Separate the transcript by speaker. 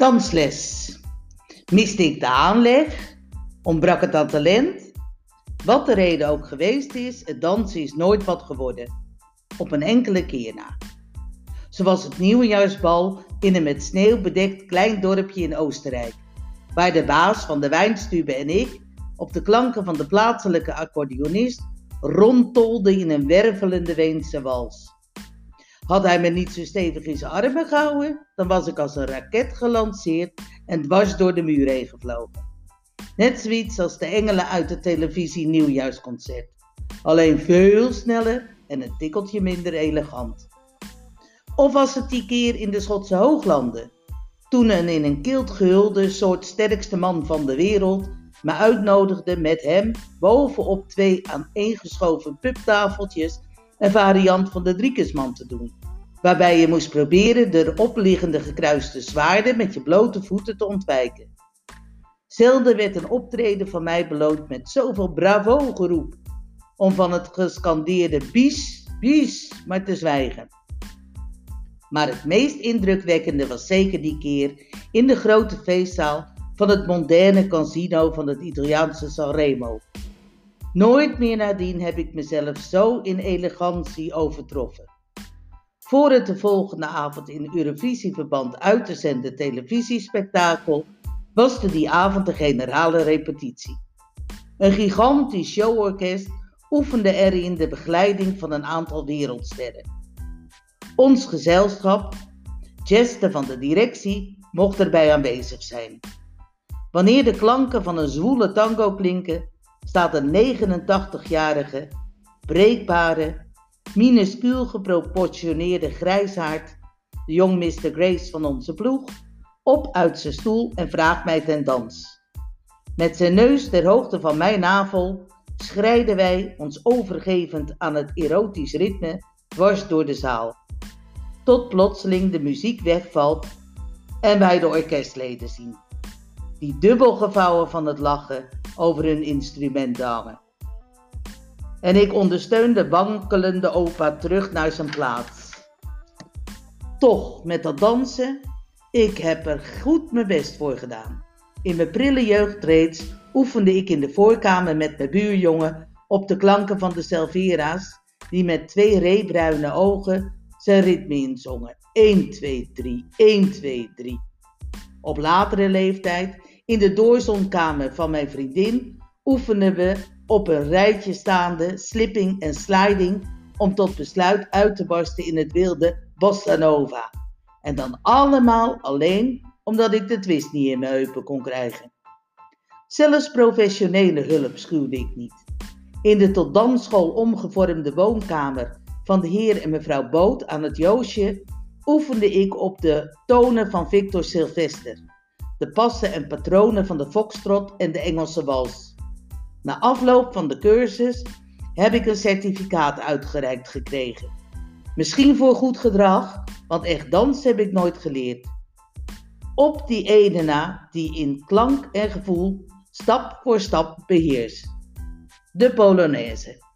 Speaker 1: Dansles. Miste ik de aanleg? Ontbrak het aan talent? Wat de reden ook geweest is, het dansen is nooit wat geworden. Op een enkele keer na. Zoals het nieuwjaarsbal in een met sneeuw bedekt klein dorpje in Oostenrijk. Waar de baas van de wijnstube en ik op de klanken van de plaatselijke accordeonist rondtolden in een wervelende Weense wals. Had hij me niet zo stevig in zijn armen gehouden, dan was ik als een raket gelanceerd en dwars door de muur heen gevlogen. Net zoiets als de engelen uit het televisie nieuwjaarsconcert. Alleen veel sneller en een tikkeltje minder elegant. Of was het die keer in de Schotse Hooglanden, toen een in een kilt gehulde soort sterkste man van de wereld me uitnodigde met hem bovenop twee aaneengeschoven pubtafeltjes een variant van de driekesman te doen. Waarbij je moest proberen de opliggende gekruiste zwaarden met je blote voeten te ontwijken. Zelden werd een optreden van mij beloond met zoveel bravo geroep, om van het gescandeerde bies, bies maar te zwijgen. Maar het meest indrukwekkende was zeker die keer in de grote feestzaal van het moderne casino van het Italiaanse Sanremo. Nooit meer nadien heb ik mezelf zo in elegantie overtroffen. Voor het de volgende avond in Eurovisieverband uit te zenden televisiespektakel was er die avond de generale repetitie. Een gigantisch showorkest oefende erin de begeleiding van een aantal wereldsterren. Ons gezelschap, Jeste van de directie, mocht erbij aanwezig zijn. Wanneer de klanken van een zwoele tango klinken, staat een 89-jarige, breekbare, minuscuul geproportioneerde grijshaard, de jong Mr. Grace van onze ploeg, op uit zijn stoel en vraagt mij ten dans. Met zijn neus ter hoogte van mijn navel schrijden wij, ons overgevend aan het erotisch ritme, dwars door de zaal. Tot plotseling de muziek wegvalt en wij de orkestleden zien die dubbel gevouwen van het lachen over hun instrument hangen. En ik ondersteun de wankelende opa terug naar zijn plaats. Toch, met dat dansen, ik heb er goed mijn best voor gedaan. In mijn prille jeugd reeds oefende ik in de voorkamer met mijn buurjongen op de klanken van de Selvera's, die met twee reebruine ogen zijn ritme inzongen. 1, 2, 3, 1, 2, 3. Op latere leeftijd in de doorzonkamer van mijn vriendin oefenen we op een rijtje staande slipping en sliding om tot besluit uit te barsten in het wilde bossa nova. En dan allemaal alleen omdat ik de twist niet in mijn heupen kon krijgen. Zelfs professionele hulp schuwde ik niet. In de tot dansschool omgevormde woonkamer van de heer en mevrouw Boot aan het Joosje oefende ik op de tonen van Victor Sylvester de passen en patronen van de foxtrot en de Engelse wals. Na afloop van de cursus heb ik een certificaat uitgereikt gekregen. Misschien voor goed gedrag, want echt dans heb ik nooit geleerd. Op die ene na die in klank en gevoel stap voor stap beheerst. De Polonaise.